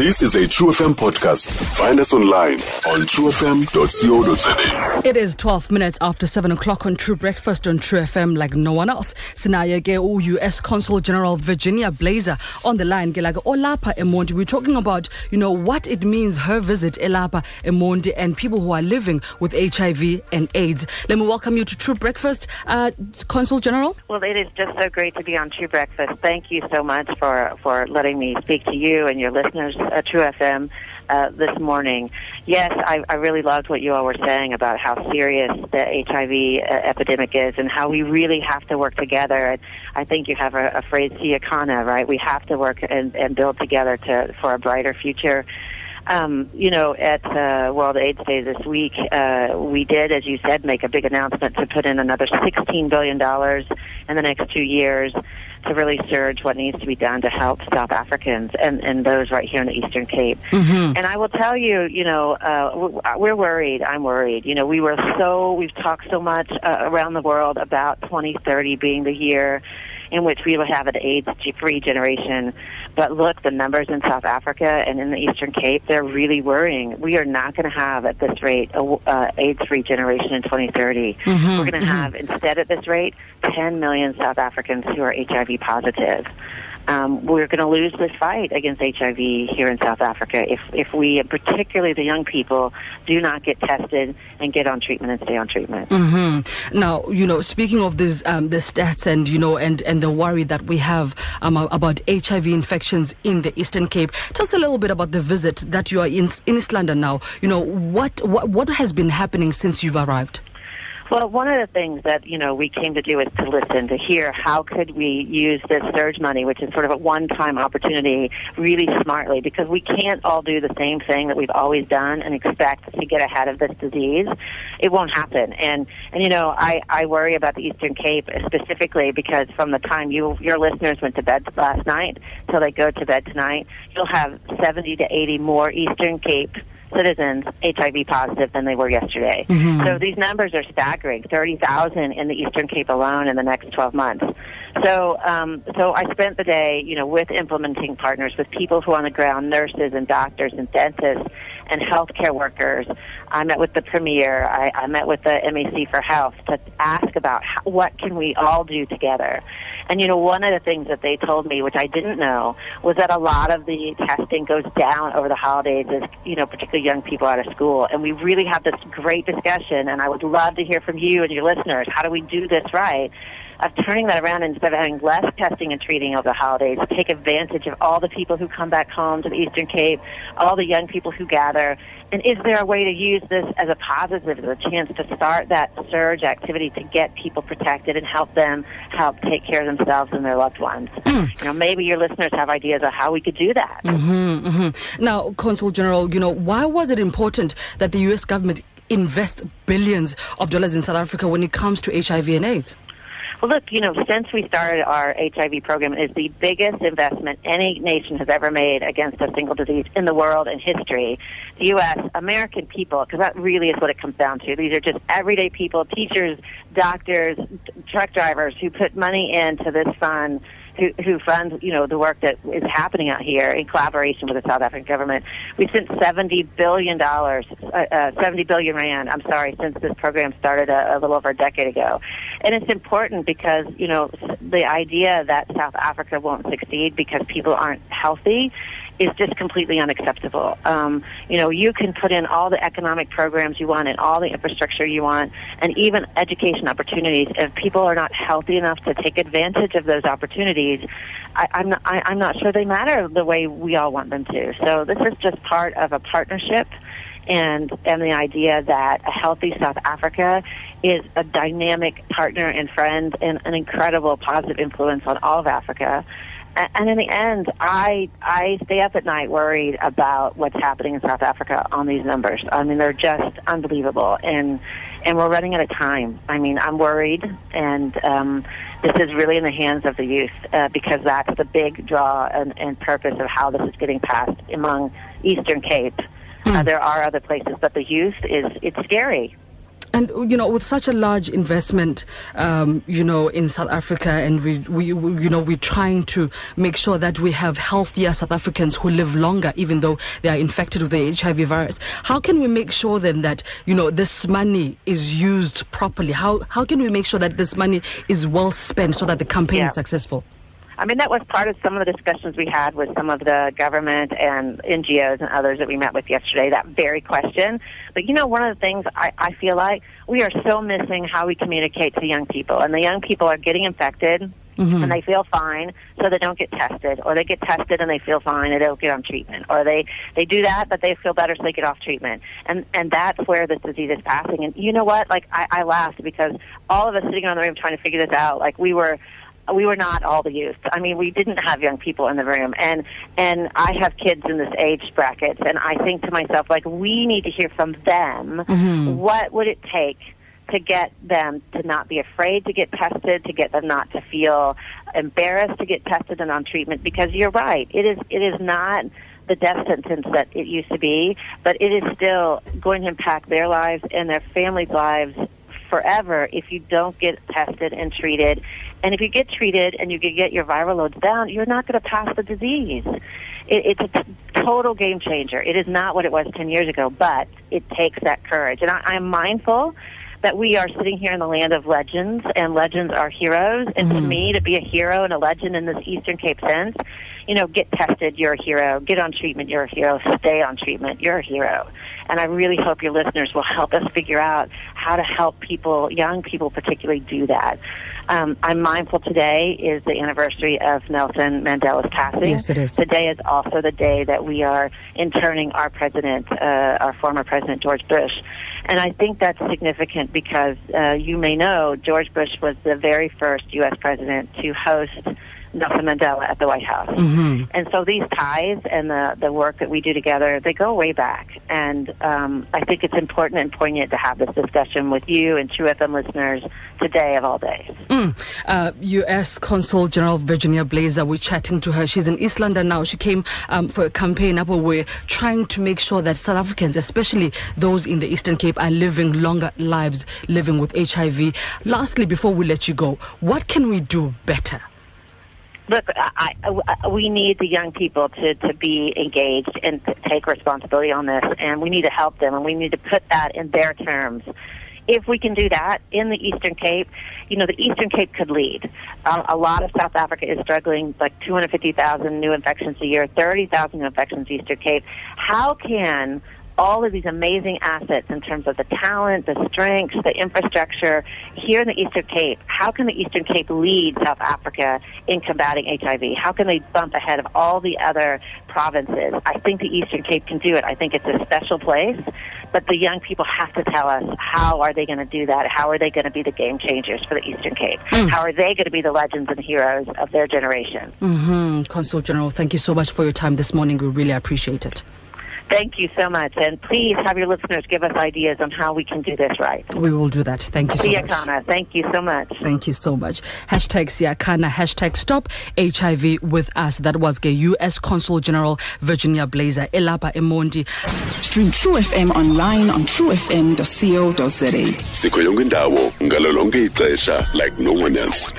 This is a True FM podcast. Find us online on truefm.co.za. It is 12 minutes after 7 o'clock on True Breakfast on True FM like no one else. Sinaye ke U.S. Consul General Virginia Blaser on the line. Ke like Olapa Emondi. We're talking about, you know, what it means her visit Elapa Emondi and people who are living with HIV and AIDS. Let me welcome you to True Breakfast, uh, Consul General. Well, it is just so great to be on True Breakfast. Thank you so much for, for letting me speak to you and your listeners at True FM uh, this morning. Yes, I, I really loved what you all were saying about how serious the HIV uh, epidemic is and how we really have to work together. And I think you have a, a phrase, Siakana, right? We have to work and, and build together to for a brighter future. Um, you know, at uh, World AIDS Day this week, uh, we did, as you said, make a big announcement to put in another $16 billion in the next two years to really surge what needs to be done to help South Africans and, and those right here in the Eastern Cape. Mm-hmm. And I will tell you, you know, uh, we're worried. I'm worried. You know, we were so, we've talked so much uh, around the world about 2030 being the year in which we will have an AIDS-free generation. But look, the numbers in South Africa and in the Eastern Cape, they're really worrying. We are not going to have at this rate a uh, AIDS-free generation in 2030. Mm-hmm, We're going to mm-hmm. have, instead at this rate, 10 million South Africans who are HIV positive um, we're going to lose this fight against HIV here in South Africa if if we, particularly the young people, do not get tested and get on treatment and stay on treatment. Mm-hmm. Now, you know, speaking of this, um, the stats and you know, and and the worry that we have um, about HIV infections in the Eastern Cape, tell us a little bit about the visit that you are in in East London now. You know, what what what has been happening since you've arrived? Well, one of the things that you know we came to do is to listen, to hear how could we use this surge money, which is sort of a one-time opportunity, really smartly, because we can't all do the same thing that we've always done and expect to get ahead of this disease. It won't happen, and and you know I I worry about the Eastern Cape specifically because from the time you your listeners went to bed last night till they go to bed tonight, you'll have 70 to 80 more Eastern Cape citizens HIV positive than they were yesterday. Mhm. So these numbers are staggering 30,000 in the Eastern Cape alone in the next 12 months. So, um, so I spent the day, you know, with implementing partners, with people who are on the ground, nurses and doctors and dentists and healthcare workers. I met with the premier. I, I met with the MEC for Health to ask about how, what can we all do together. And you know, one of the things that they told me, which I didn't know, was that a lot of the testing goes down over the holidays, as you know, particularly young people out of school. And we really have this great discussion. And I would love to hear from you and your listeners. How do we do this right? Of turning that around instead of having less testing and treating over the holidays, take advantage of all the people who come back home to the Eastern Cape, all the young people who gather, and is there a way to use this as a positive, as a chance to start that surge activity to get people protected and help them help take care of themselves and their loved ones? You know, maybe your listeners have ideas of how we could do that. Mm-hmm, mm-hmm. Now, Consul General, you know, why was it important that the U.S. government invest billions of dollars in South Africa when it comes to HIV and AIDS? Well, look, you know, since we started our HIV program, it is the biggest investment any nation has ever made against a single disease in the world in history. The U.S., American people, because that really is what it comes down to. These are just everyday people, teachers, doctors, truck drivers who put money into this fund who, who fund, you know, the work that is happening out here in collaboration with the South African government. We spent seventy billion dollars, uh, uh, seventy billion rand. I'm sorry, since this program started a, a little over a decade ago, and it's important because you know the idea that South Africa won't succeed because people aren't healthy is just completely unacceptable. Um, you know, you can put in all the economic programs you want and all the infrastructure you want, and even education opportunities. If people are not healthy enough to take advantage of those opportunities, I, I'm not, I, I'm not sure they matter the way we all want them to. So this is just part of a partnership. And, and the idea that a healthy South Africa is a dynamic partner and friend and an incredible positive influence on all of Africa and in the end, I I stay up at night worried about what's happening in South Africa on these numbers. I mean, they're just unbelievable, and and we're running out of time. I mean, I'm worried, and um, this is really in the hands of the youth uh, because that's the big draw and, and purpose of how this is getting passed among Eastern Cape. Uh, there are other places, but the youth is it's scary. And you know, with such a large investment, um, you know, in South Africa, and we, we, we, you know, we're trying to make sure that we have healthier South Africans who live longer, even though they are infected with the HIV virus. How can we make sure then that you know this money is used properly? How how can we make sure that this money is well spent so that the campaign Yeah. is successful? I mean, that was part of some of the discussions we had with some of the government and NGOs and others that we met with yesterday, that very question. But you know, one of the things I, I feel like we are so missing how we communicate to young people. And the young people are getting infected mm-hmm. and they feel fine, so they don't get tested. Or they get tested and they feel fine and they don't get on treatment. Or they, they do that, but they feel better, so they get off treatment. And, and that's where this disease is passing. And you know what? Like, I, I laughed because all of us sitting around the room trying to figure this out, like, we were we were not all the youth. I mean, we didn't have young people in the room, and and I have kids in this age bracket, and I think to myself, like, we need to hear from them. Mm-hmm. What would it take to get them to not be afraid to get tested, to get them not to feel embarrassed to get tested and on treatment? Because you're right, it is it is not the death sentence that it used to be, but it is still going to impact their lives and their families' lives forever if you don't get tested and treated. And if you get treated and you can get your viral loads down, you're not going to pass the disease. It, it's a t- total game changer. It is not what it was 10 years ago, but it takes that courage. And I, I'm mindful that we are sitting here in the land of legends, and legends are heroes. And to mm-hmm. me, to be a hero and a legend in this Eastern Cape sense, you know, get tested, you're a hero. Get on treatment, you're a hero. Stay on treatment, you're a hero. And I really hope your listeners will help us figure out how to help people, young people particularly, do that. Um, I'm mindful today is the anniversary of Nelson Mandela's passing. Yes, it is. Today is also the day that we are interning our president, uh, our former president, George Bush. And I think that's significant because uh, you may know George Bush was the very first U.S. president to host Nelson Mandela at the White House. And so these ties and the, the work that we do together, they go way back. And um, I think it's important and poignant to have this discussion with you and True FM listeners today of all days. uh, U.S. Consul General Virginia Blaser. We're chatting to her. She's in East London now. She came um, for a campaign up where we're trying to make sure that South Africans, especially those in the Eastern Cape, are living longer lives living with HIV. Lastly, before we let you go, what can we do better? Look, I, I, we need the young people to, to be engaged and to take responsibility on this, and we need to help them, and we need to put that in their terms. If we can do that in the Eastern Cape, you know, the Eastern Cape could lead. Uh, a lot of South Africa is struggling, like 250,000 new infections a year, 30,000 new infections Eastern Cape. How can all of these amazing assets in terms of the talent, the strengths, the infrastructure here in the Eastern Cape. How can the Eastern Cape lead South Africa in combating HIV? How can they bump ahead of all the other provinces? I think the Eastern Cape can do it. I think it's a special place, but the young people have to tell us how are they going to do that? How are they going to be the game changers for the Eastern Cape? How are they going to be the legends and heroes of their generation? hmm Consul General, thank you so much for your time this morning. We really appreciate it. Thank you so much, and please have your listeners give us ideas on how we can do this right. We will do that. Thank you so much. Siakana, thank you so much. Thank you so much. Hashtag Siakana, hashtag stop HIV with us. That was the U.S. Consul General Virginia Blaser, Elapa Emondi. Stream True FM online on truefm.co.za. sikho yonke indawo ngalo ixesha like no one else